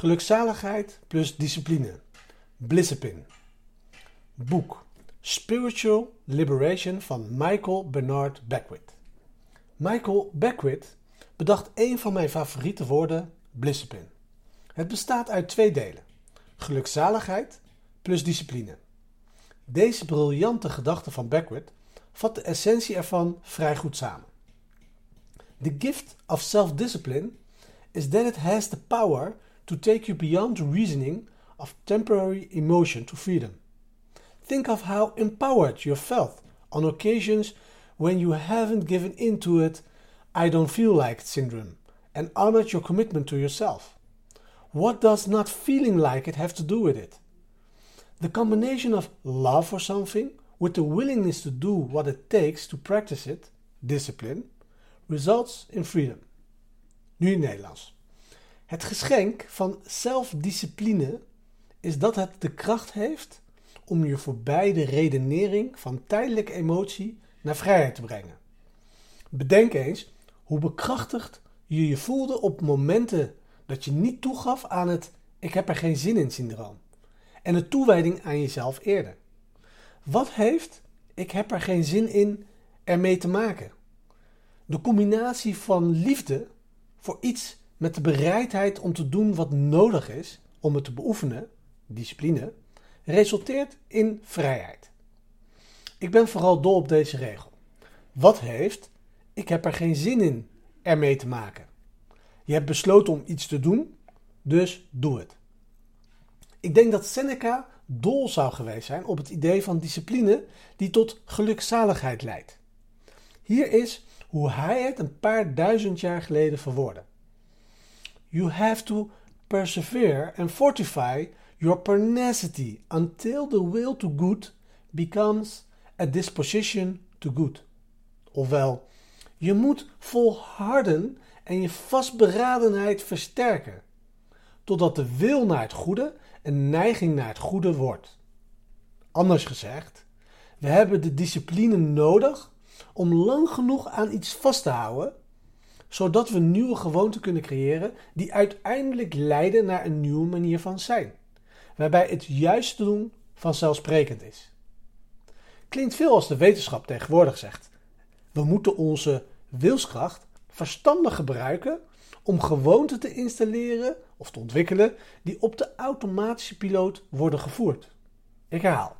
Gelukzaligheid plus discipline. Blissepin. Boek Spiritual Liberation van Michael Bernard Beckwith. Michael Beckwith bedacht een van mijn favoriete woorden, blissepin. Het bestaat uit twee delen: gelukzaligheid plus discipline. Deze briljante gedachte van Beckwith vat de essentie ervan vrij goed samen. The gift of self-discipline is that it has the power to take you beyond the reasoning of temporary emotion to freedom. Think of how empowered you felt on occasions when you haven't given in to it I don't feel like syndrome and honored your commitment to yourself. What does not feeling like it have to do with it? The combination of love for something with the willingness to do what it takes to practice it, discipline, results in freedom. Nu in Nederlands. Het geschenk van zelfdiscipline is dat het de kracht heeft om je voorbij de redenering van tijdelijke emotie naar vrijheid te brengen. Bedenk eens hoe bekrachtigd je je voelde op momenten dat je niet toegaf aan het ik heb er geen zin in syndroom en de toewijding aan jezelf eerder. Wat heeft ik heb er geen zin in ermee te maken? De combinatie van liefde voor iets met de bereidheid om te doen wat nodig is om het te beoefenen, discipline, resulteert in vrijheid. Ik ben vooral dol op deze regel. Wat heeft, ik heb er geen zin in ermee te maken. Je hebt besloten om iets te doen, dus doe het. Ik denk dat Seneca dol zou geweest zijn op het idee van discipline die tot gelukzaligheid leidt. Hier is hoe hij het een paar duizend jaar geleden verwoordde. You have to persevere and fortify your pernicity until the will to good becomes a disposition to good. Ofwel, je moet volharden en je vastberadenheid versterken, totdat de wil naar het goede een neiging naar het goede wordt. Anders gezegd, we hebben de discipline nodig om lang genoeg aan iets vast te houden, zodat we nieuwe gewoonten kunnen creëren die uiteindelijk leiden naar een nieuwe manier van zijn, waarbij het juiste doen vanzelfsprekend is. Klinkt veel als de wetenschap tegenwoordig zegt. We moeten onze wilskracht verstandig gebruiken om gewoonten te installeren of te ontwikkelen die op de automatische piloot worden gevoerd. Ik herhaal.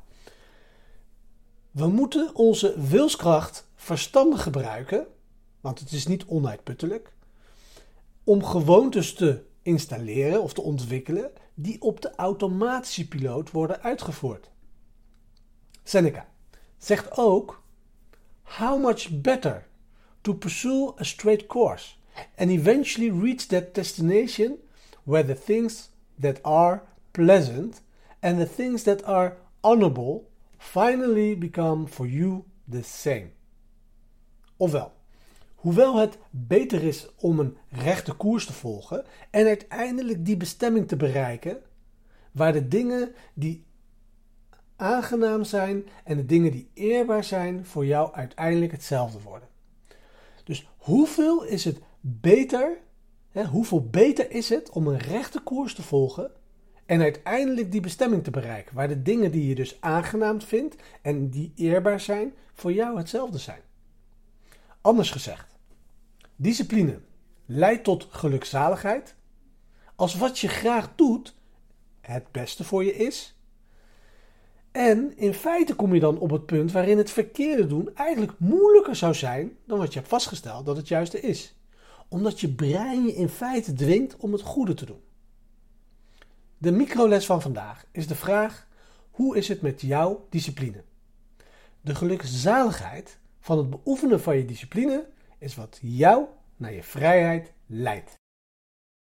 We moeten onze wilskracht verstandig gebruiken, want het is niet onuitputtelijk, om gewoontes te installeren of te ontwikkelen die op de automatische piloot worden uitgevoerd. Seneca zegt ook: How much better to pursue a straight course and eventually reach that destination where the things that are pleasant and the things that are honorable finally become for you the same. Ofwel, hoewel het beter is om een rechte koers te volgen en uiteindelijk die bestemming te bereiken, waar de dingen die aangenaam zijn en de dingen die eerbaar zijn voor jou uiteindelijk hetzelfde worden. Dus hoeveel is het beter, hè, hoeveel beter is het om een rechte koers te volgen en uiteindelijk die bestemming te bereiken, waar de dingen die je dus aangenaam vindt en die eerbaar zijn, voor jou hetzelfde zijn. Anders gezegd, discipline leidt tot gelukzaligheid als wat je graag doet het beste voor je is. En in feite kom je dan op het punt waarin het verkeerde doen eigenlijk moeilijker zou zijn dan wat je hebt vastgesteld dat het juiste is omdat je brein je in feite dwingt om het goede te doen. De microles van vandaag is de vraag: hoe is het met jouw discipline? De gelukzaligheid van het beoefenen van je discipline is wat jou naar je vrijheid leidt.